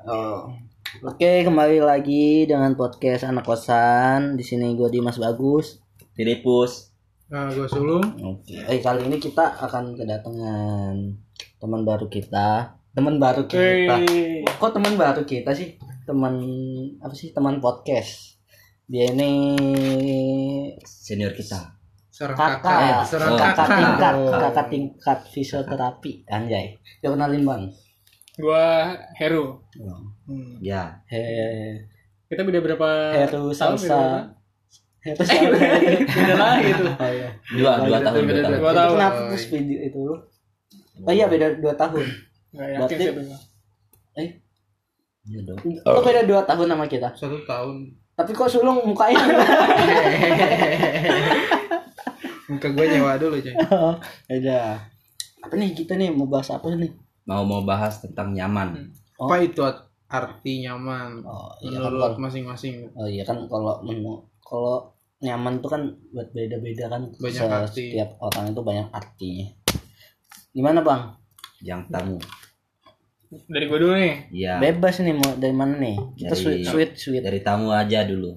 Oh. Oke, kembali lagi dengan podcast anak kosan. Di sini gue Dimas Bagus. Filipus Nah, gue sulung. Oke. Eh, kali ini kita akan kedatangan teman baru kita. Teman baru kita. Kok teman baru kita sih? Teman apa sih? Teman podcast. Dia ini senior kita Seorang kakak, kakak. Seorang Oh, kakak kakak. tingkat, Oh. kakak tingkat fisioterapi. Anjay. Coba kenalin bang. Gua Heru. Hmm. ya He, Kita beda berapa Heru tahun? Salsa. Heru berapa? Eh, beda lagi itu. Oh iya. dua dua tahun beda- dua tahun Dua tahun. kenapa terus video itu lu? Oh iya beda 2 tahun. Nggak yakin sih. Eh, Iya dong oh beda 2 tahun sama kita. Satu tahun. Tapi kok sulung mukanya Muka gue nyewa dulu coy. beda. Apa nih kita nih mau bahas apa nih? Mau mau bahas tentang nyaman Oh. Apa itu arti nyaman Oh iya kan menurut kalau, masing-masing? oh iya kan kalau menu kalau nyaman tuh kan buat beda-beda kan Banyak arti. setiap orang itu banyak artinya. Gimana bang? yang tamu Dari gua dulu nih. ya Bebas nih mau dari mana nih? Kita Dari- sweet sweet sweet. dari tamu aja dulu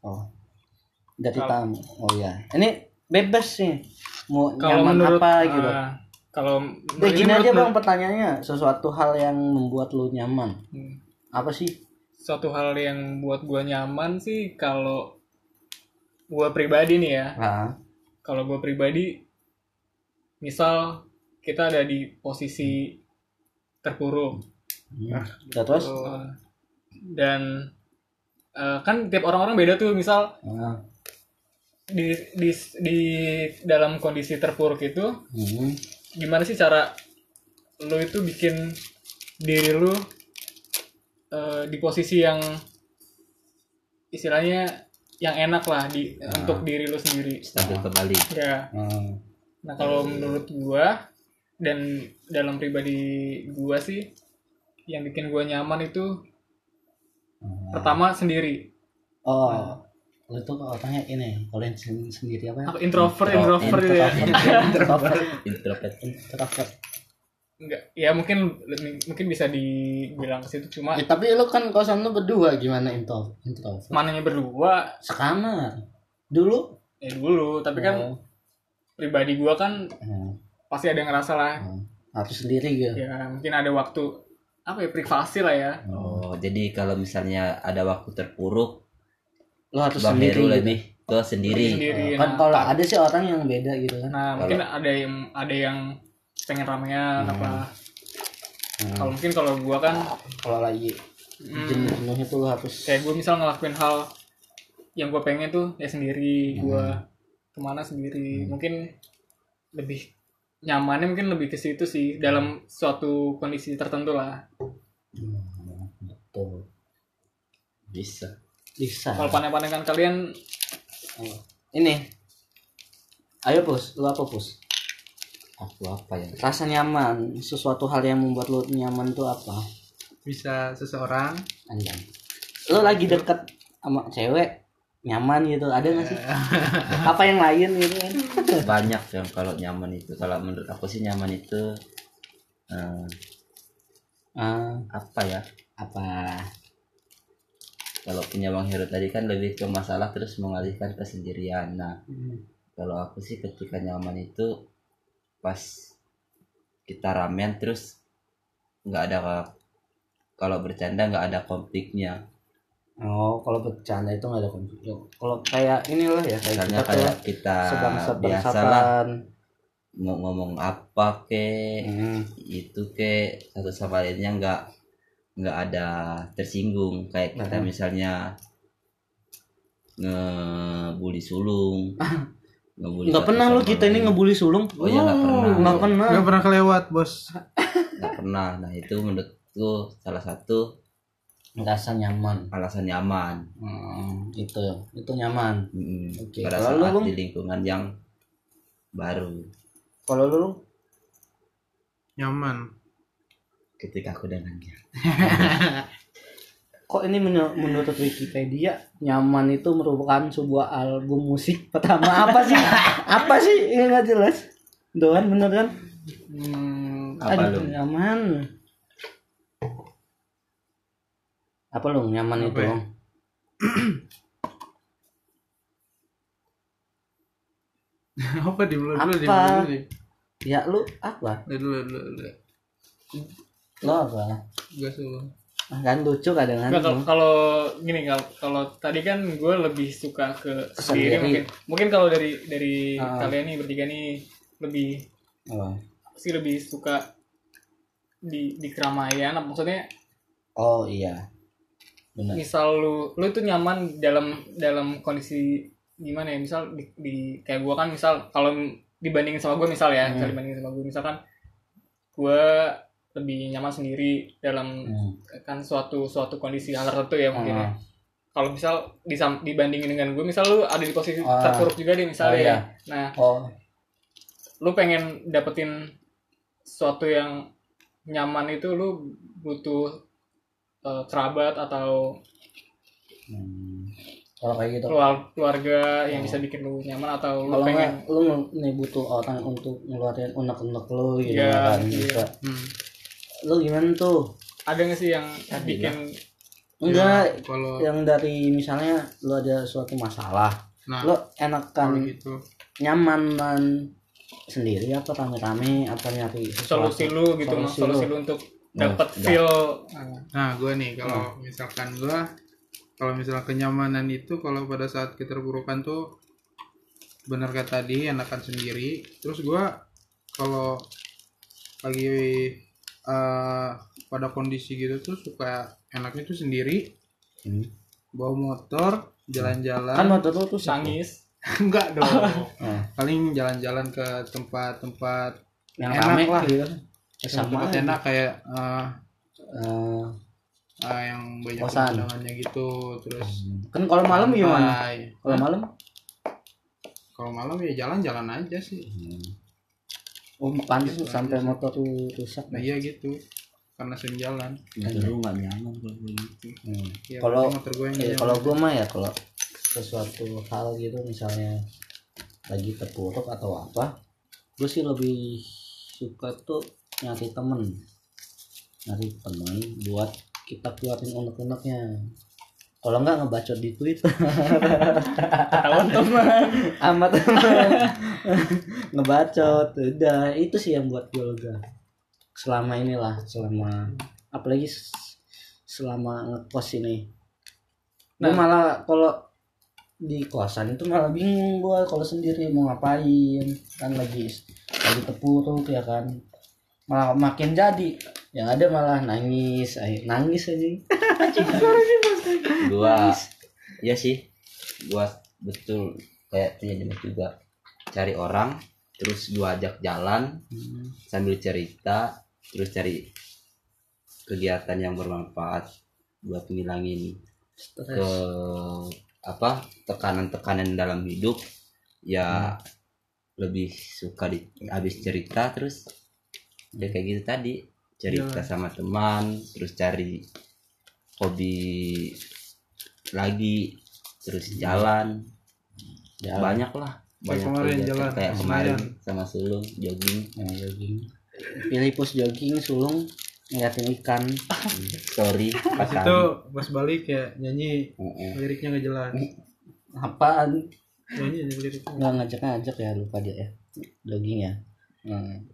Oh. Dari tamu. Oh iya. Ini bebas sih. Mau nyaman menurut apa gitu. Kalau gini menurut- aja bang pertanyaannya sesuatu hal yang membuat lu nyaman Hmm. apa sih? Suatu hal yang buat gua nyaman sih kalau gua pribadi nih ya. Kalau gua pribadi misal kita ada di posisi terpuruk hmm. Udah terus? dan eh, kan tiap orang-orang beda tuh misal Ah, di di di dalam kondisi terpuruk itu hmm. Gimana sih cara lu itu bikin diri lu eh, di posisi yang istilahnya yang enak lah di untuk diri lu sendiri. Stabil kembali. Ya. Ah, nah kalau menurut gua dan dalam pribadi gua sih yang bikin gua nyaman itu pertama sendiri. Oh, lu tuh orangnya ini, kalian sen- sendiri apa ya? apa introvert Intro- introvert gitu ya Introvert. introvert Introvert. enggak ya mungkin mungkin bisa dibilang ke situ cuma Eh, tapi lu kan kosan lu berdua gimana intro introvert? mananya berdua Sekamar. Dulu? ya dulu tapi kan Oh, pribadi gua kan hmm, pasti ada yang ngerasa lah hmm. harus sendiri gitu. ya mungkin ada waktu apa ya privasi lah ya oh jadi kalau misalnya ada waktu terpuruk Lu harus bang sendiri. Heru gitu. lebih ke sendiri sendiri Kan nah, kalau ada sih orang yang beda gitu kan. nah mungkin ada yang ada yang pengen ramean apa Hmm. kalau mungkin kalau gua kan Kalau lagi hmm, jenuh-jenuh itu lu harus kayak gua misal ngelakuin hal yang gua pengen tuh ya sendiri gua ke mana sendiri mungkin lebih nyamannya mungkin lebih ke situ sih dalam suatu kondisi tertentu lah Hmm, betul. bisa Bisa. kalau pandang-pandangan kalian Oh. Ini. Ayo pus, lu apa pus? aku apa ya Rasa nyaman, sesuatu hal yang membuat lu nyaman tuh apa? Bisa seseorang Anjay. Lu lagi deket sama cewek nyaman gitu, ada gak sih? apa yang lain gitu kan? banyak yang kalau nyaman itu kalau menurut aku sih nyaman itu eh, Ah, apa ya apa? Kalau punya bang Heru tadi kan lebih ke masalah terus mengalihkan kesendirian nah Hmm. kalau aku sih ketika nyaman itu pas kita ramen terus nggak ada kalau bercanda nggak ada konfliknya Oh, kalau bercanda itu gak ada konflik. Kalau kayak ini lah ya, kayak misalnya kita kayak kita sebangsa biasa lah bangsapan. mau ngomong apa ke Hmm. itu ke satu sama lainnya nggak nggak ada tersinggung kayak kita Hmm. misalnya ngebully sulung ngebully Nggak pernah sama kita ini ngebully sulung. Oh iya, nggak pernah. Nggak pernah. nggak pernah kelewat bos. nggak pernah nah itu menurutku salah satu Ngerasa nyaman. alasan nyaman Hmm, itu itu nyaman. Mm, Oke, pada kalau lu, saat di lingkungan yang baru Kalau lu Nyaman. Ketika aku dengannya kok ini menur- menurut Wikipedia nyaman itu merupakan sebuah album musik pertama apa sih? apa sih? Ini nggak jelas. Doan bener kan? hmm, Apa Aduh, lu? nyaman. apa lu nyaman Apa itu ya? Apa di dulu di Apa? dulu ya lu apa dulu dulu lo apa? Gas dulu Ah, kan lucu kadang Nggak, kalau kalau gini kalau kalau tadi kan gue lebih suka ke sendiri, Sendiri. mungkin. Mungkin kalau dari dari Ah. kalian nih bertiga nih lebih oh, sih lebih suka di di keramaian apa? Maksudnya oh iya. Benar. misal lu lu itu nyaman dalam dalam kondisi gimana ya? Misal di, di kayak gua kan misal kalau dibandingin sama gue misal ya Hmm. dibandingin sama gue misalkan gue lebih nyaman sendiri dalam Hmm. kan suatu suatu kondisi hal tertentu ya mungkin ya. Ah. kalau misal disam, dibandingin dengan gue misal lu ada di posisi Ah. terpuruk juga deh misalnya Oh, iya. ya nah oh lu pengen dapetin sesuatu yang nyaman itu lu butuh eh, kerabat atau hmm. kalau kayak gitu keluar- keluarga yang bisa bikin lu nyaman atau lu kalau pengen lu nih butuh orang untuk ngeluarin unek-unek lu gitu Iya, kan iya. bisa hmm. Lu gimana tuh ada nggak sih yang bikin enggak Ya, kalau yang dari misalnya lu ada suatu masalah nah lu enakan gitu nyaman dan sendiri apa rame-rame apa nyari solusi lu gitu mas Solusi solusi lu. lu untuk dapat udah. feel Nah, gue nih kalau misalkan gue kalau misalnya kenyamanan itu kalau pada saat keterpurukan tuh benar kata tadi enakan sendiri. Terus gue kalau lagi eh, pada kondisi gitu tuh suka enaknya tuh sendiri. Hmm. bawa motor kan jalan-jalan waktu itu tuh sangis. Enggak dong. Nah, paling jalan-jalan ke tempat-tempat yang Enak rame lah. gitu. Sama tempat enak kayak eh, Eh, eh, yang banyak pemandangannya gitu terus kan kalau malam gimana? Kalau malam? Kalau malam ya jalan-jalan aja sih. Oh pantas tuh sampai motor tuh rusak Nah iya gitu. Karena sering jalan. Itu nggak nyaman kalau gitu. Hmm. Ya, Kalau- Eh, kalau gue mah ya kalau sesuatu hal gitu misalnya lagi terpuruk atau apa gue sih lebih suka tuh nyari temen nyari temen buat kita keluarin unek-uneknya kalau nggak ngebacot di Twitter ketahuan teman amat ngebacot. Udah itu sih yang buat gue lega. Selama inilah selama apalagi selama ngekos ini. Gue Nah. malah kalau di kosan itu malah bingung gue kalau sendiri mau ngapain. Kan lagi lagi terpuruk ya kan. Malah makin jadi yang ada malah nangis. Ay, nangis aja. Gua ya sih. Gua betul kayak punya jenis juga. Cari orang terus gua ajak jalan Hmm. sambil cerita terus cari kegiatan yang bermanfaat buat ngilangin ke stres apa tekanan-tekanan dalam hidup. Ya lebih suka di habis cerita terus ya kayak gitu tadi cerita sama teman terus cari hobi lagi terus jalan. Jalan. banyak lah banyak kemarin jalan, kayak kemarin sama sulung jogging. Nah, jogging. Pilih pos jogging sulung ngeliatin ikan. Story Pas pasangan. itu pas balik ya nyanyi Heeh. liriknya nggak jelas. apaan? Nyanyi nggak ngajak-ngajak ya lupa dia ya. Jogging ya? Hmm.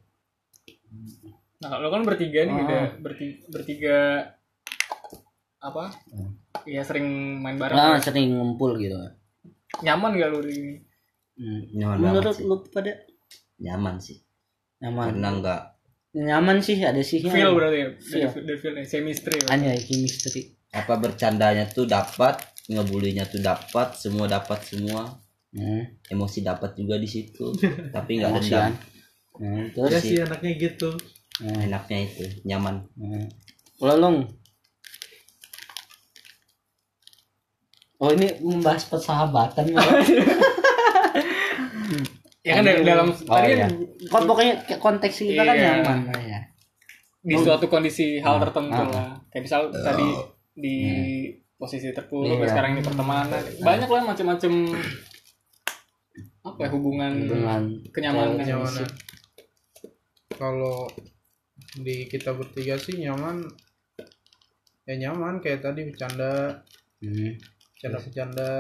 Nah lo kan bertiga nih Ah. udah bertiga, bertiga apa Hmm. ya sering main bareng nah sering ngumpul gitu nyaman gak lu di hmm. nyaman banget menurut sih lu pada nyaman sih nyaman karena enggak nyaman sih ada sihnya feel berarti ya Feel. dari, dari feel chemistry ya. hanya chemistry apa bercandanya tuh dapat ngebulinya tuh dapat semua dapat semua hmm. emosi dapat juga di situ tapi nggak dendam hmm. Ya terus sih anaknya gitu. Hmm. enaknya itu nyaman hmm. Lolong Oh ini membahas persahabatan ya kan dari- dalam Oh, tadi iya. kan Kok pokoknya kayak konteks kita kan Iya. nyaman ya. di suatu kondisi hal Ah, tertentu ah. lah kayak misal tadi di posisi terpuruk Iya. sekarang di pertemanan banyak lah macam-macam apa ya hubungan Dengan kenyamanan Kenyamanan. Kalau di kita bertiga sih nyaman ya nyaman kayak tadi bercanda Hmm. bercanda bercanda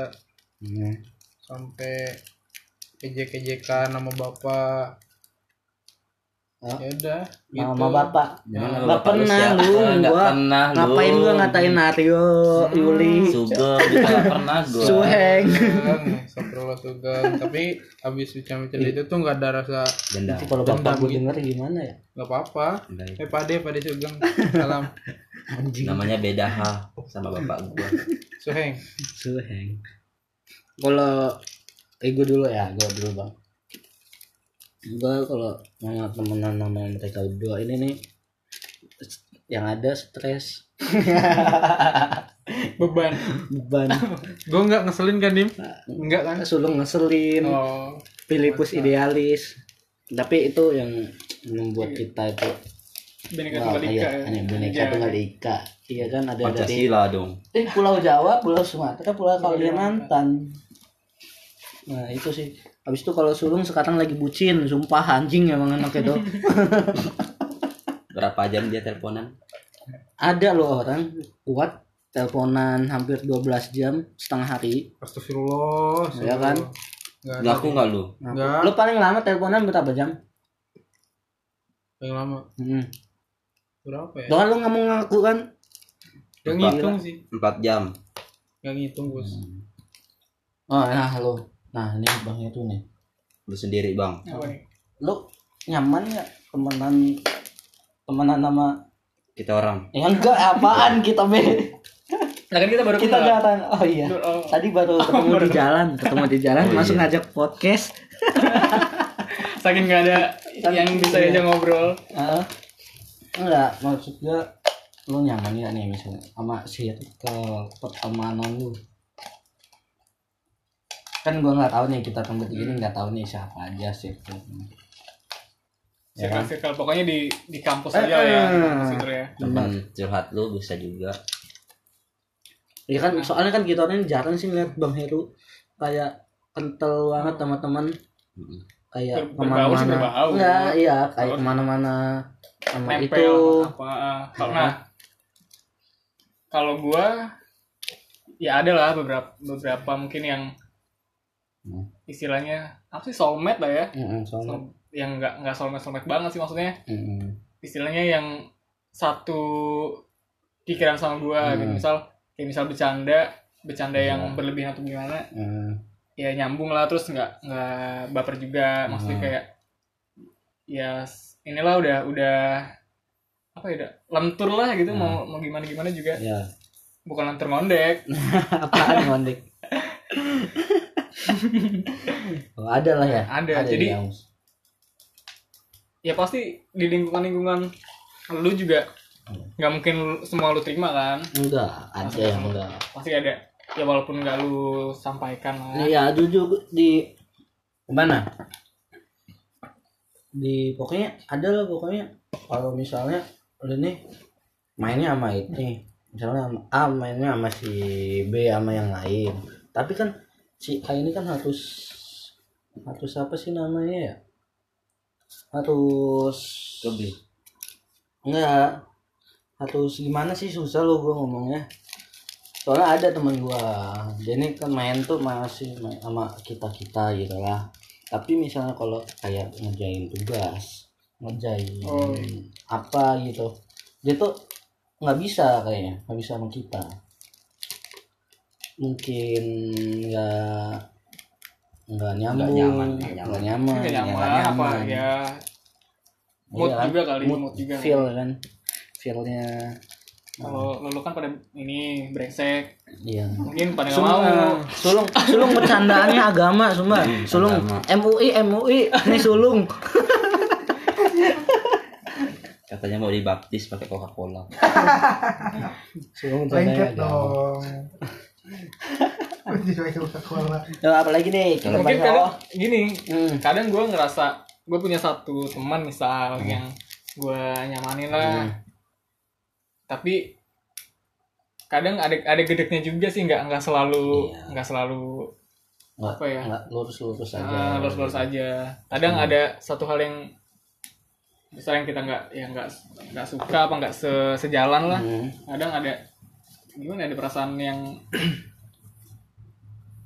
Hmm. sampai ejek-ejekan nama bapak. Ya udah gitu Nama bapak. Jangan Nggak pernah lu, Enggak gua pernah lu. Ngapain gua ngatain Aryo, Yuli, Sugeng pernah gua. Suheng. Sugeng, Sugeng tapi habis bercanda itu tuh nggak ada rasa Dendam. Itu kalau bapak gue gitu. denger gimana ya? nggak apa-apa eh pade pade Sugeng salam Anjing. Namanya beda hal sama bapak gua. Suheng Suheng. Kalau eh gue dulu ya, gue dulu bang. Gue kalau nama temenan nama mereka berdua ini nih yang ada stres. Beban. Beban. Gue nggak ngeselin kan dim? Nggak kan? Sulung ngeselin. Oh. Filipus idealis. Tapi itu yang membuat kita itu Tunggal Ika iya, ya. Iya. Tunggal Ika. Iya kan ada dari Pancasila dong. eh Pulau Jawa Pulau Sumatera Pulau Kalimantan. Nah itu sih habis itu kalau sulung sekarang lagi bucin sumpah anjing emang anaknya tuh Berapa jam dia teleponan? ada loh orang kuat teleponan hampir 12 jam setengah hari. Astagfirullah ya kan? Ngaku nggak lu? Enggak. lu paling lama teleponan berapa jam? Yang lama. Hmm. berapa ya? Doang lu nggak mau ngaku kan Gak Empat. ngitung sih. Empat jam. Gak ngitung bos. Oh nah lu nah ini bang itu nih Lu sendiri bang. Apa nih? lu nyaman ya temenan temenan sama Kita orang. ya enggak apaan kita be Nah kan kita baru kita kenal. datang oh iya Oh. tadi baru ketemu di jalan ketemu di jalan Oh, langsung iya. ngajak podcast Saking nggak ada yang bisa Iya. aja ngobrol. Heeh. enggak maksud lu nyaman ya nih misalnya sama circle pertemanan lu kan gua nggak tahu nih kita tempat ini nggak tahu nih siapa aja circle Ya kan? Circle-circle pokoknya di di kampus Eh, aja ya. eh. di ya. Teman curhat lu bisa juga. Iya kan soalnya kan kita orang jarang sih ngeliat Bang Heru kayak kental banget sama teman Mm-mm. kayak sih ke mana-mana enggak iya kayak ke mana-mana sama Nempel itu apa. ah. Kalau nah kalau gua ya ada lah beberapa beberapa mungkin yang Hmm. istilahnya apa sih soulmate lah ya. Heeh, soalnya Soul- yang nggak nggak soulmate soulmate banget sih maksudnya. Heeh. istilahnya yang satu pikiran sama gua Hmm. gitu misal kayak misal bercanda bercanda yang Iya. berlebihan atau gimana Heeh. ya nyambung lah terus nggak nggak baper juga maksudnya Hmm. kayak ya inilah udah udah apa ya udah lentur lah gitu Hmm. mau mau gimana gimana juga ya bukan lentur ngondek apaan ngondek oh, ada lah ya. Ada, jadi- yang- ya pasti di lingkungan lingkungan lu juga nggak mungkin lu- semua lu terima kan? Enggak ada yang enggak. Pasti ada. Ya walaupun nggak lu sampaikan lah. Iya, jujur di mana? Di pokoknya ada lah pokoknya. Kalau misalnya lu nih mainnya sama ini, misalnya sama A mainnya sama si B sama yang lain. Tapi kan si A ini kan harus harus apa sih namanya ya? Harus Kebeli. enggak harus gimana sih susah lo gue ngomongnya soalnya ada temen gua dia ini kan main tuh masih main sama kita kita gitu lah tapi misalnya kalau kayak ngerjain tugas ngerjain Oh. apa gitu dia tuh nggak bisa kayaknya nggak bisa sama kita mungkin nggak nggak nyambung nyaman, nggak nyaman. nggak nyaman Nggak ya, nyaman, nggak apa ya mood Iya kan? juga kali, mood, mood juga. feel kan feelnya kalau lu kan pada ini brengsek iya mungkin pada nggak mau sulung, sulung bercandaannya agama, sumpah. Sulung, agama. MUI, MUI, ini sulung. Katanya mau dibaptis pakai Coca-Cola. Sulung bercandanya lengket agama. dong Jadi Coca-Cola Ya, apalagi nih, mungkin kadang oh, gini hmm, kadang gue ngerasa gue punya satu teman misal yang gue nyamanin lah Hmm. tapi kadang ada ada gedeknya juga sih nggak nggak selalu Iya. nggak selalu nggak, apa ya? nggak lurus-lurus aja. ah, lurus-lurus aja kadang Hmm. ada satu hal yang misalnya yang kita nggak ya nggak nggak suka apa nggak se- sejalan lah Hmm, kadang ada gimana ada perasaan yang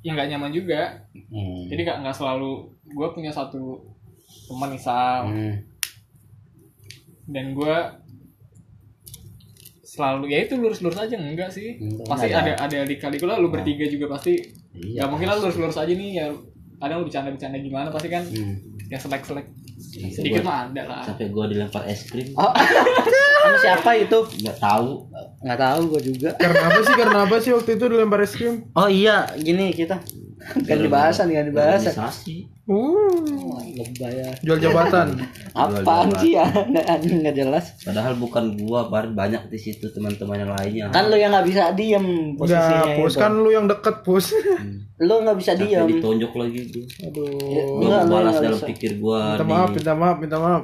yang nggak nyaman juga. Hmm. jadi nggak nggak selalu gue punya satu teman misal Hmm. dan gue selalu ya itu lurus-lurus aja enggak sih. Enggak, pasti enggak ada ada di kali lah lu bertiga juga pasti. Iya, nggak mungkin lah lurus-lurus aja nih ya kadang lu bercanda-bercanda gimana pasti kan. Hmm. ya selek-selek. Iya, sedikit mah ada lah. sampai gua dilempar es krim. Oh, sama siapa itu? nggak tahu Nggak tahu gue juga. Karena apa sih? Karena apa sih waktu itu dilempar es krim? Oh iya, gini kita kan dibahasan kan dibahasan. organisasi Uh, Lebay ya. jual jabatan. Apaan sih ya? Nggak nggak jelas. padahal bukan gua bar banyak di situ teman-teman yang lainnya Kan lu yang nggak bisa diem posisinya. Enggak, pus kan lu yang deket, pus. Lu nggak bisa diem. ditonjok lagi tuh Aduh. Ya, gua balas nggak dalam bisa. pikir gua Minta maaf, minta maaf, minta maaf.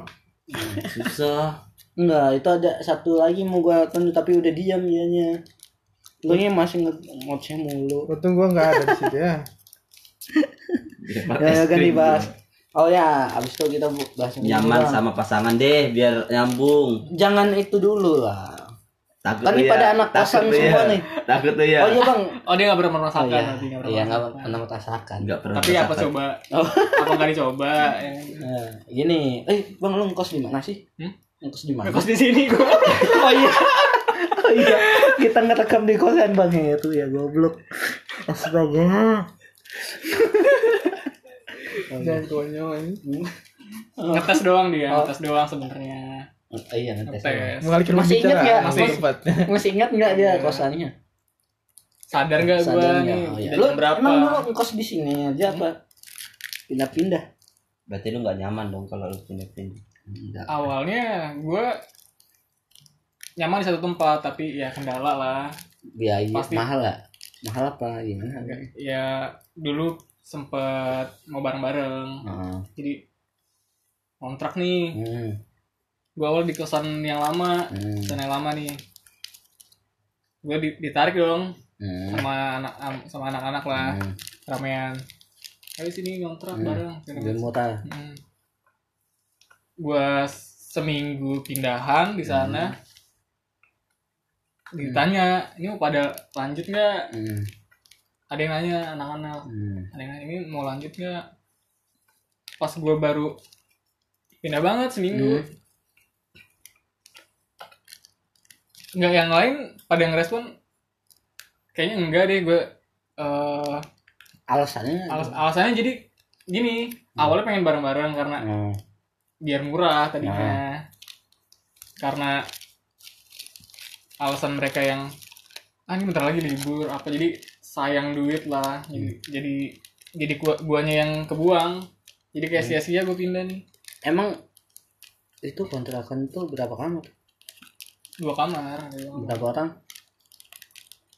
susah Enggak, itu ada satu lagi mau gua tunjuk tapi udah diam dianya. Lu nya masih ngoceh mulu. Untung gua nggak ada di situ ya. Ya, ya kan dibahas. gua. Oh ya, abis itu kita bahas yang nyaman Bang. sama pasangan deh biar nyambung Jangan itu dulu lah. takut Kan lu ini ya. pada anak kosan lu semua ya. nih. takut tuh ya Oh iya bang. oh dia nggak pernah Oh merasakan iya, nanti nggak pernah iya nggak pernah merasakan. nggak pernah tapi apa coba Oh. apa nggak dicoba ya. Nah, gini, eh bang lu ngkos di mana sih? Hmm? Ngkos di mana? Ngekos di sini gua Oh iya. Oh iya, kita ngerekam di kosan bang ya itu ya goblok. Astaga. Jangan konyol ini. ngetes doang dia ngetes doang sebenarnya Oh, iya ngetes. ngetes Mengalihkan Masih ingat pembicaraan. nggak? Masih Masih- ingat nggak dia kosannya? sadar nggak gua Sadar nih nggak? Oh, iya. Lu berapa emang lu ngkos di sini aja apa? Pindah-pindah? berarti lu nggak nyaman dong kalau lu pindah-pindah Enggak. awalnya gue nyaman di satu tempat tapi ya kendala lah Biaya Pasti. mahal lah. Mahal apa gimana? ya dulu sempet mau bareng-bareng Heeh. jadi kontrak nih Hmm. gue awal di kosan yang lama Hmm. kosan yang lama nih gue ditarik dong Hmm. sama anak am- sama anak-anak lah Hmm. ramean ayo sini ngontrak Hmm. bareng Lebih murah. hmm. Gue seminggu pindahan di sana ditanya ini mau pada lanjut nggak Hmm. ada yang nanya anak-anak Hmm. ada yang nanya ini mau lanjut nggak pas gue baru pindah banget seminggu Hmm. nggak yang lain pada yang respon kayaknya enggak deh gue eh Alasannya? alas- alasannya jadi gini awalnya pengen bareng-bareng karena Hmm. Biar murah tadinya karena alasan mereka yang ah ini bentar lagi libur apa jadi sayang duit lah jadi jadi jadi gua, guanya yang kebuang jadi kayak sia-sia gue pindah nih Emang itu kontrakan itu berapa kamar? dua kamar kamar. Berapa orang?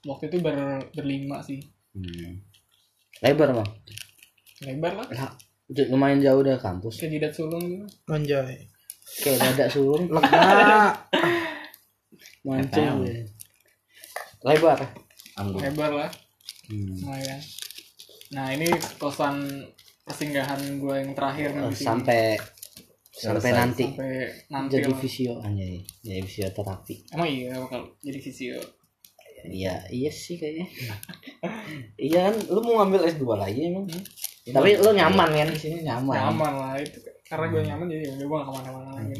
waktu itu ber, berlima sih Hmm. Lebar bang? lebar lah lumayan jauh dari kampus. kayak jidat sulung gitu Anjay. Kayak dada sulung. Lega. Mancing. gue. Lebar. anggun lebar lah Hmm. lumayan nah ini kosan persinggahan gue yang terakhir nih Oh, sampai sampai nanti sampai nanti jadi visio anjay jadi fisioterapi emang iya bakal jadi visio iya iya sih kayaknya iya kan lu mau ngambil S2 lagi emang tapi lu nyaman kan? Di sini nyaman. Nyaman lah itu karena gue nyaman jadi udah gue gak ke mana-mana lagi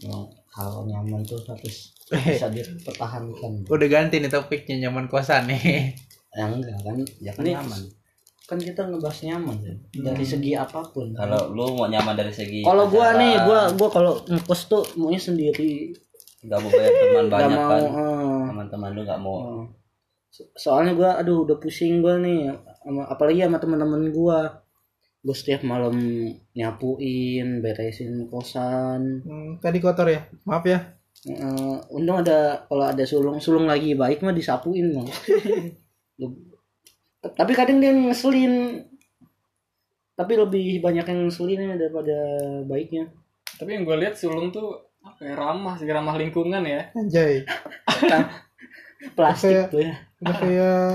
Emang kalau nyaman tuh harus bisa dipertahankan. Udah ganti nih topiknya nyaman kosan nih. ya enggak kan? Ya kan Ini nyaman. Kan kita ngebahas nyaman kan? Dari segi apa pun. Kalau lu mau nyaman dari segi kalau gua nih gua gua kalau ngekos tuh maunya sendiri. Nggak mau banyak teman banyak mau kan? eh, teman-teman lu nggak mau. So- soalnya gua aduh udah pusing gua nih sama apalagi sama teman-teman gua. Gua setiap malam nyapuin beresin kosan. Hmm, tadi kotor ya. Maaf ya. Eh, untung ada kalau ada sulung sulung lagi baik mah disapuin mah. Tapi kadang dia ngeselin. Tapi lebih banyak yang ngeselin daripada baiknya. Tapi yang gue lihat sulung tuh apa ya ramah sih ramah lingkungan ya. Anjay. plastik Kayak- tuh ya. Udah kayak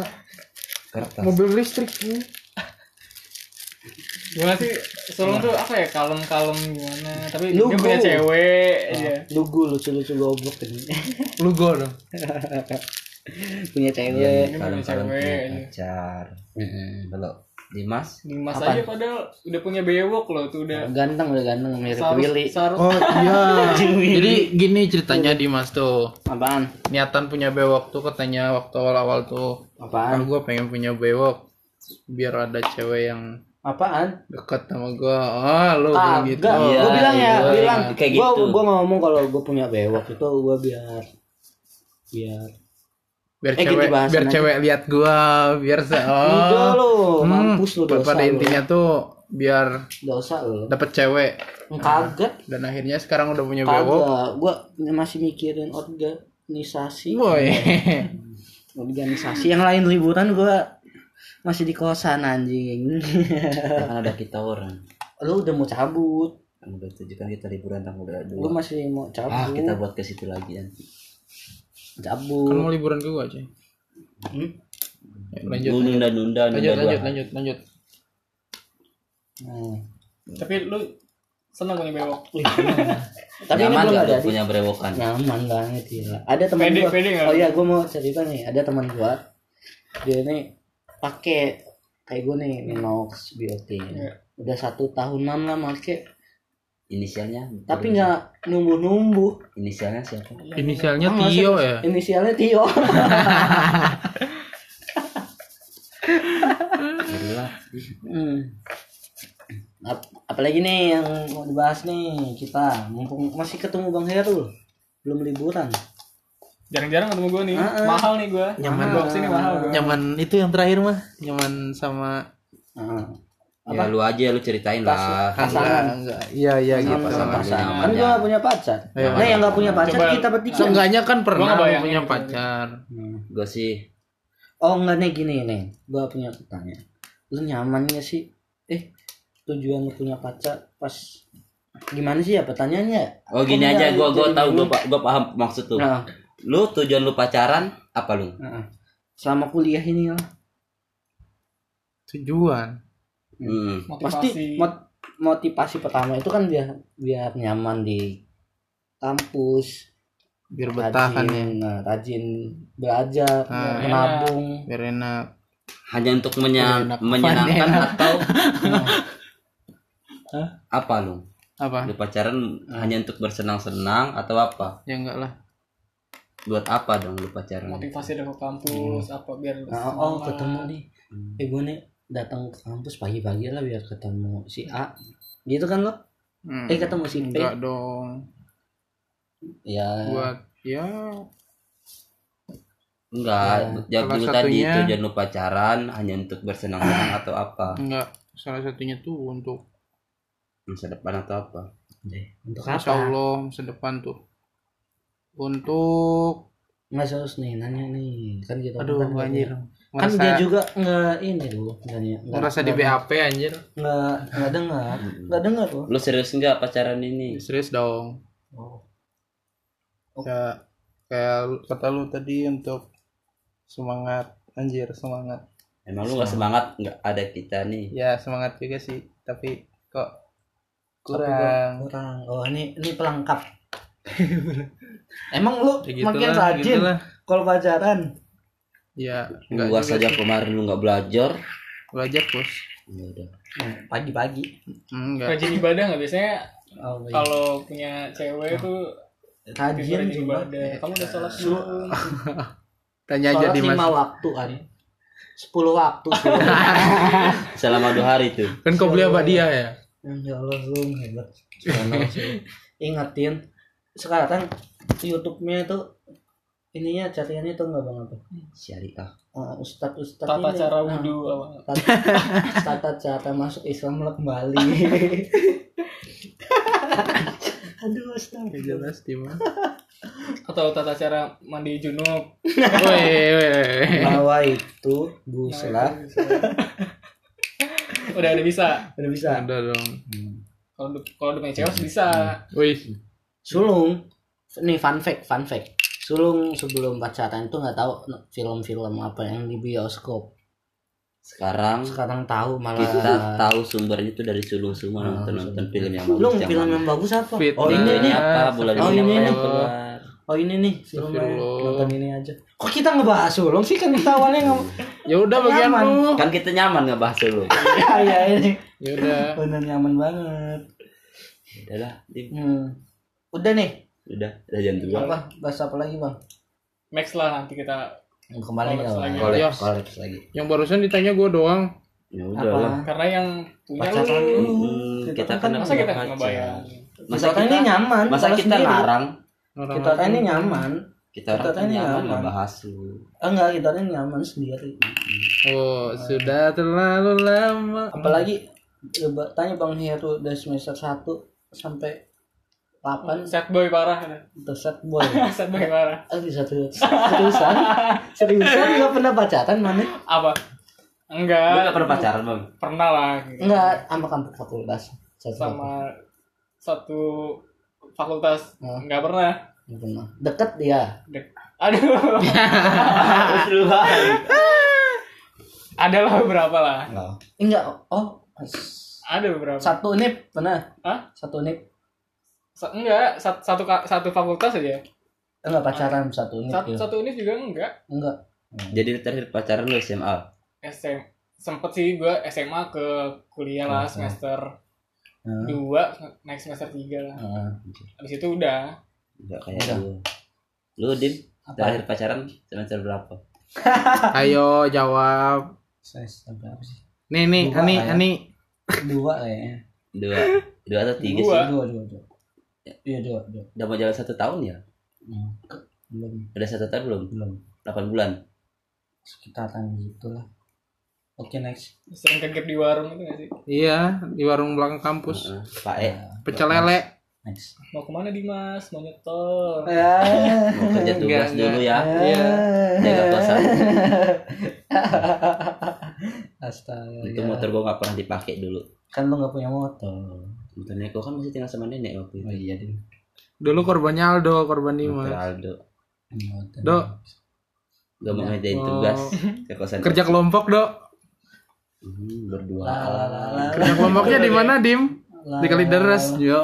kertas mobil listrik. Hmm. gimana sih sulung tuh apa ya kalem-kalem gimana tapi Lugu. dia punya cewek aja lugu lucu lucu goblok ini Lugo dong. punya cewek Ini kalau punya cewek. pacar Heeh. Dimas Dimas Apaan? aja padahal udah punya bewok loh tuh udah ganteng udah ganteng mirip Willy seharus- Oh iya. Jadi gini ceritanya Dimas tuh. apaan Niatan punya bewok tuh katanya waktu awal-awal tuh. Ah apaan gue pengen punya bewok biar ada cewek yang apaan dekat sama gue. Ah lu bilang Kagak, gitu. Iya, gue bilang ya, iya, bilang kayak gua, gitu. gua ngomong kalau gue punya bewok itu gue biar biar Biar Eh, cewek gitu biar aja. cewek lihat gua biar se udah oh. lo Hmm, mampus lo dosa pada lo. intinya tuh biar dosa lo. dapet cewek. Kagak. Dan akhirnya sekarang udah punya kagak. Gue masih mikirin organisasi. Woi. organisasi yang lain liburan gue masih di kosan anjing. Kan ada kita orang. Lo udah mau cabut. Kan udah tujuh kan kita liburan tanggal gue dua masih mau cabut ah kita buat ke situ lagi nanti cabut Kan mau liburan ke gua aja. Hmm? Ya, lanjut. nunda nunda nunda Lanjut lanjut lanjut lanjut. Hmm. tapi lu seneng punya bewok. Wih, tapi ini nyaman belum gak ada punya berewokan nyaman banget ya ada teman gua. pede oh iya gua mau cerita nih. Ada teman gua. Dia nih pakai kayak gue nih Minox Beauty Iya. udah satu tahunan lah make inisialnya tapi nggak numbuh numbuh inisialnya siapa Inisialnya Ah, Tio ya. inisialnya Tio hmm. Ap- apalagi nih yang mau dibahas nih kita mumpung masih ketemu Bang Herul belum liburan jarang-jarang ketemu gue nih Ah, ah. mahal nih gue Nyaman. box ini mahal gue Nyaman itu yang terakhir mah. Nyaman sama Nah, ya lu aja lu ceritain lah Pasangan. enggak enggak. Iya iya Pasangan, gitu. pasangan. kan ya. gua gak punya pacar Iya. nah yang gak punya pacar Coba- kita bertiga Seenggaknya kan pernah ngebayangin punya pacar. Hmm. gue sih oh enggak nih gini nih gua punya pertanyaan lu nyaman gak sih eh tujuan lu punya pacar pas gimana sih ya pertanyaannya oh gini aja gue jadi tahu gue gue paham maksud tuh nah, lu tujuan lu pacaran apa lu nah, selama kuliah ini lah Tujuan. Hmm. pasti motivasi mot- motivasi pertama itu kan biar biar nyaman di kampus Biar betah kan ya. rajin, nah, rajin belajar Ah, menabung Biar enak. hanya untuk menya- Enak. menyenangkan Enak. atau Hah? apa lu Apa? lu pacaran hanya untuk bersenang-senang atau apa Ya enggak lah. buat apa dong lu pacaran motivasi dari ke kampus apa biar Nah, oh semangat. ketemu nih Hmm. eh gue nih datang ke kampus pagi-pagi lah biar ketemu si A. Gitu kan lo? Hmm. eh ketemu si P Enggak dong. ya. Buat ya. Enggak Ya, dulu tadi satunya- tujuan lu pacaran hanya untuk bersenang-senang atau apa. Enggak salah satunya tuh untuk masa depan atau apa? Untuk Insya apa? Allah masa depan tuh. Untuk nggak serius nih nanya nih. Kan kita aduh kan anjir kan dia juga nggak ini dulu nggak nggak merasa di BAP anjir. Nggak nggak dengar. Nggak dengar loh lu serius enggak pacaran ini? Serius dong. Oh. ya kayak lu- kata lu tadi untuk semangat anjir semangat. Emang lu nggak semangat? Nggak ada kita nih. Ya semangat juga sih tapi kok kurang. kurang. Oh ini ini pelengkap. Emang lu Ya gitu makin lah, rajin gitu lah. kalau pacaran ya Enggak enggak saja kemarin lu nggak belajar. Belajar bos. Ya udah. Nah, pagi-pagi. Hmm, enggak. Rajin ibadah nggak? Biasanya oh, iya. kalau punya cewek tuh rajin ibadah. Kamu udah sholat Su- belum? Tanya aja Sholat di mas lima waktu kan? Sepuluh waktu selama dua hari tuh. Kan kau beli apa dia ya? Ya Allah lu hebat. Ingetin. Sekarang YouTube-nya itu ininya cariannya tuh nggak bang apa syariah. Uh, Ustadz Ustadz tata ini, cara ah, wudhu apa? tata, tata cara masuk Islam lah kembali aduh Ustadz Gak jelas di mana atau tata cara mandi junub. Woi, woi, woi. bahwa itu buslah. Udah udah bisa? Udah bisa? Ada dong. Kalau udah- kalau udah punya cewek bisa. Wih. Sulung. Nih fun fact fun fact sulung sebelum pacaran tuh nggak tahu film-film apa yang di bioskop sekarang sekarang tahu malah kita tahu sumbernya itu dari sulung semua nonton nonton film yang bagus lu yang film yang bagus apa Fit oh ini ini apa bulan Oh, ini ini Oh ini nih Astagfirullah. nonton ini aja. Kok kita ngebahas sulung sih kan kita awalnya ngomong. Ya udah bagian lu. Kan kita nyaman ngebahas dulu. ya ya ini Ya udah. bener nyaman banget. Udah lah. Hmm. Udah nih. Udah, udah jam dua. Apa? Bahas apa lagi bang? Next lah nanti kita Kembali ya. lagi. Kolaps lagi. Yang barusan ditanya gue doang. Ya udah Apa? lah. karena yang punya Pacaran lu kita kan masa kita ngebayang Masa kita, ini nyaman. Masa kita larang? Kita ini nyaman. Kita Kita orang kan ini nyaman nyaman. ngebahas lu. Ah, enggak, kita ini nyaman sendiri. Oh, sudah terlalu lama. Apalagi coba tanya Bang Heru dari semester 1 sampai 8 set boy parah. Itu set boy. set boy parah. Ah, di satu seriusan seriusan nggak pernah pacaran mana apa? Lu enggak gak pernah pacaran, Bang? pernah lah gitu. enggak sama kampus fakultas. Satu sama satu fakultas. Oh. nggak pernah. Nggak pernah. Deket dia. Dek- aduh. Ada lah beberapa lah. Enggak oh ada beberapa. satu unip pernah? Hah? satu unip enggak sat- satu ka- satu fakultas aja enggak pacaran satu unip satu ya. satu unit juga enggak enggak Jadi terakhir pacaran lu SMA. SM sempet sih gue SMA ke kuliah lah Oh, oh. semester Hmm. dua naik semester tiga lah Ah, habis itu udah Enggak kayak Udah. lu. Lu, Dim, apa terakhir pacaran semester berapa? Ayo jawab. saya sampai apa sih Nih nih, Ani kayak. Ani. dua kayaknya Dua. Dua atau tiga Dua. sih? dua dua dua iya dua dua Udah mau jalan satu tahun ya? Hmm. belum Udah satu tahun belum? belum 8 bulan. sekitaran gitulah oke next sering kegep di warung itu gak sih Iya, di warung belakang kampus. Heeh. Pak E Pecel lele. next mau ke mana Dimas mau nyetor ya mau kerja tugas Enggak, dulu ya. Iya. Jaga kosan. Astaga. Itu ya. motor gua gak pernah dipakai dulu. Kan lu gak punya motor. Motornya gua kan masih tinggal sama nenek waktu itu. Oh iya, Din. Dulu korbannya Aldo, korban Dimas. Aldo. Do. Gua mau ngerjain Oh. tugas ke kosan. Kerja kelompok, Dok. Hmm, berdua. Kerja kelompoknya di mana, Dim? Di kali deres. Yo.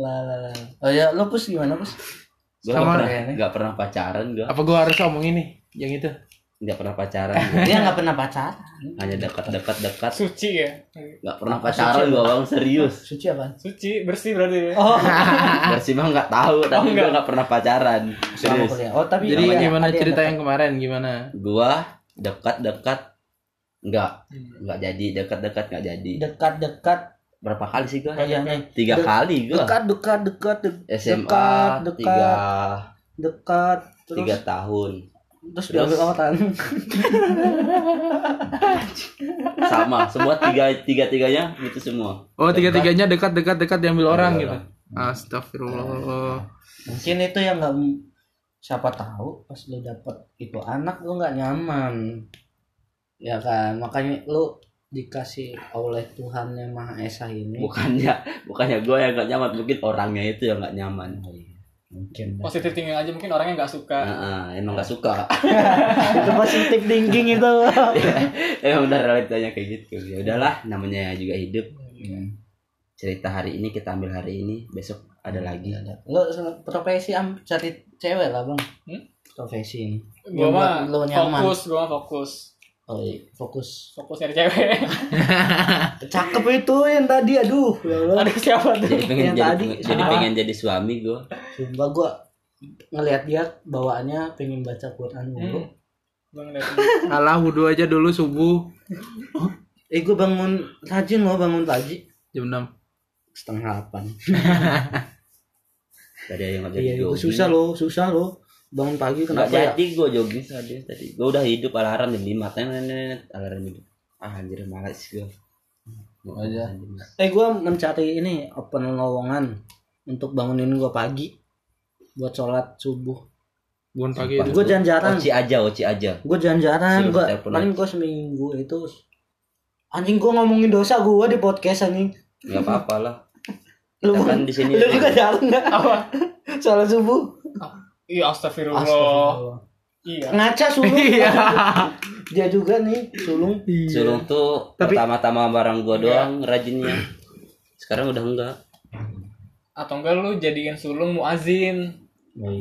La. Oh ya, lu pus gimana pus? Gua Sama gak pernah, gak pernah pacaran gua. Apa gua harus ngomongin nih yang itu? Gak pernah pacaran. Dia nggak pernah pacaran. Hanya dekat-dekat dekat. suci ya Gak pernah pacaran gua bang serius. Suci apa? suci bersih berarti ya Oh, Bersih mah nggak tahu, tapi enggak. gua gak pernah pacaran. Serius. Oh, tapi Jadi namanya gimana yang cerita dekat. yang kemarin gimana? Gua dekat-dekat enggak Hmm. nggak jadi dekat-dekat nggak jadi dekat-dekat berapa kali sih gua nih. tiga Dek- kali gua Dekat dekat dekat de- SMA dekat dekat tiga dekat terus tiga tahun terus diambil orang. sama semua tiga tiga tiganya gitu semua Oh, tiga-tiganya dekat-dekat dekat diambil orang Diambil gitu. Astagfirullah. Mungkin itu yang nggak siapa tahu pas lu dapet itu anak lu nggak nyaman. Ya kan, makanya lu dikasih oleh Tuhan yang Maha Esa ini. bukannya bukannya gua yang nggak nyaman mungkin orangnya itu yang nggak nyaman Oh, iya. Mungkin. positif thinking aja mungkin orangnya nggak suka Nah, emang nggak suka itu positif thinking itu. emang udah realitanya kayak gitu ya udahlah namanya juga hidup cerita hari ini kita ambil hari ini besok ada lagi Lu profesi am cari cewek lah, Bang. Hmm? Profesi ini. gua mah fokus gua mah fokus Oh, iya. fokus. fokus cewek Cakep itu yang tadi, aduh. Ya Allah. ada siapa tuh jadi pengen Yang jadi tadi, jadi pengen jadi suami gua Sumpah gua ngelihat dia bawaannya pengen baca Quran mulu. Hmm. Alah wudhu aja dulu subuh Eh gua bangun rajin loh bangun pagi jam 6. setengah delapan. tadi yang Iya, jogging. susah loh, susah loh. Bangun pagi nggak kenapa ya? jadi gua jogging tadi tadi gua udah hidup alarm jam lima nenek alarm hidup ah anjir malas gua Oh, iya. Eh gua mencari ini open lowongan untuk bangunin gua pagi buat sholat subuh. Bukan pagi Sumpah. Gue jarang-jarang. oci aja oci aja Gue jarang-jarang. Suruh Gua telepon paling gua seminggu itu anjing gua ngomongin dosa gua di podcast anjing. nggak apa-apa lah Lu kan di sini lu juga jarang nggak? apa Sholat subuh. Iya astagfirullah. Astagfirullah. iya. Ngaca sulung. Iya. Dia juga nih sulung. sulung tuh Tapi- pertama-tama barang gua doang rajinnya. Sekarang udah enggak. Atau enggak lu jadiin sulung muazin.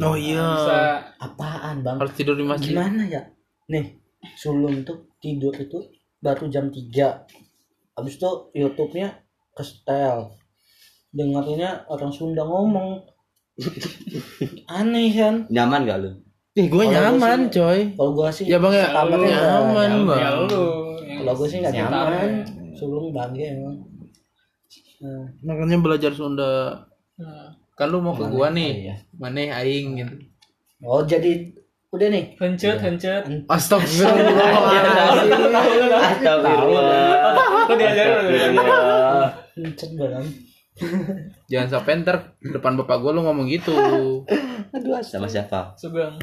Oh iya. bisa. Apaan bang? Harus tidur di masjid. gimana ya? Nih sulung tuh tidur itu baru jam 3 habis itu YouTube-nya ke setel dengerinnya orang Sunda ngomong aneh kan nyaman gak lu Eh, gue nyaman, gua coy. kalau gua sih Ya bang ya, nyaman, nyaman. bang. ya lu yang kalau gua sih nggak sekitarnya. nyaman sulung bangga emang nah, Makanya belajar Sunda. Nah, Kan lu mau ke gua nih. iya. Mana aing gitu. oh jadi udah nih Hencet, hencet. Astagfirullah. Kok diajarin lu? Jangan sampai ntar depan bapak gua lu ngomong gitu. aduh sama siapa? Sugeng.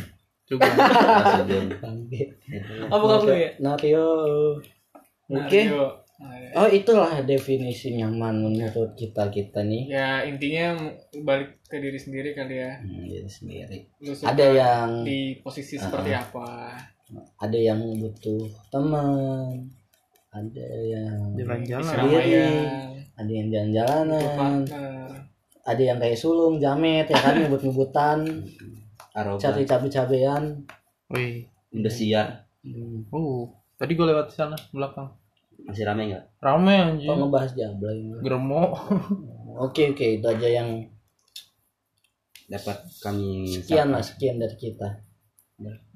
Bangga Apa kamu ya? Nario. Oke. Oh itulah definisi nyaman menurut kita kita nih. Ya intinya balik ke diri sendiri kali ya. Hmm, diri sendiri. Ada yang di posisi seperti apa? Ada yang butuh teman ada yang Jalan-jalan. sendiri ada yang jalan-jalanan partner ada yang kayak sulung jamet ya kan ngebut-ngebutan cari cabe-cabean Wih. Indosiar hmm. Oh, tadi gua lewat sana belakang. masih rame nggak Rame kok anjing. ngebahas jablay Geremo. oke oke itu aja yang dapat kami sekian lah sekian dari kita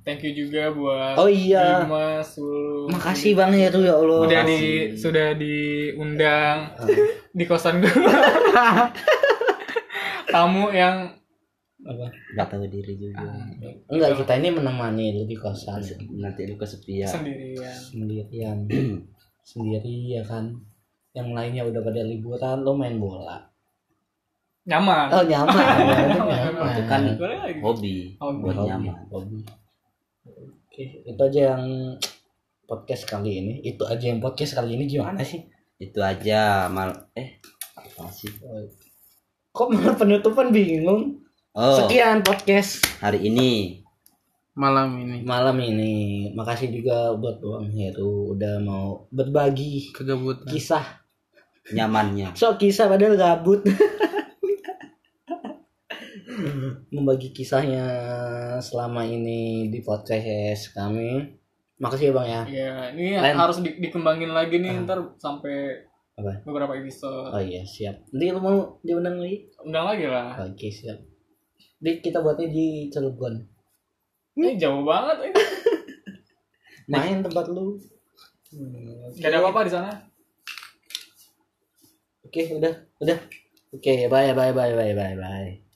thank you juga buat oh iya. Sulu makasih bang ya tuh ya Allah. Udah di sudah diundang di kosan gue tamu yang apa? Nggak tahu diri juga. Enggak kita ini menemani lu di kosan. Nanti lu kesepian. Sendirian. Sendirian. Sendiri ya kan? Yang lainnya udah pada liburan lo main bola. Nyaman. Oh nyaman. Nyaman. Itu kan hobi. Hobi. buat Hobi, nyaman. Hobi. Oke itu aja yang podcast kali ini. Itu aja yang podcast kali ini gimana sih? Itu aja mal. Eh apa sih? Kok malah penutupan bingung? Oh. Sekian podcast hari ini. Malam ini. malam ini. Makasih juga buat Bang Heru udah mau berbagi Kegabutan. kisah. Nyamannya. So kisah padahal gabut membagi kisahnya selama ini di podcast kami. Makasih ya bang ya. Ya ini Lain. harus di- dikembangin lagi nih ntar sampai Apa? beberapa episode. Oh iya siap. Nanti lu mau diundang lagi? Undang lagi lah. Oke siap. Di kita buatnya di Cilegon. Ini jauh banget ini main tempat lu. Hmm, Gak ada apa-apa di sana? Oke udah udah. Oke bye bye bye bye bye bye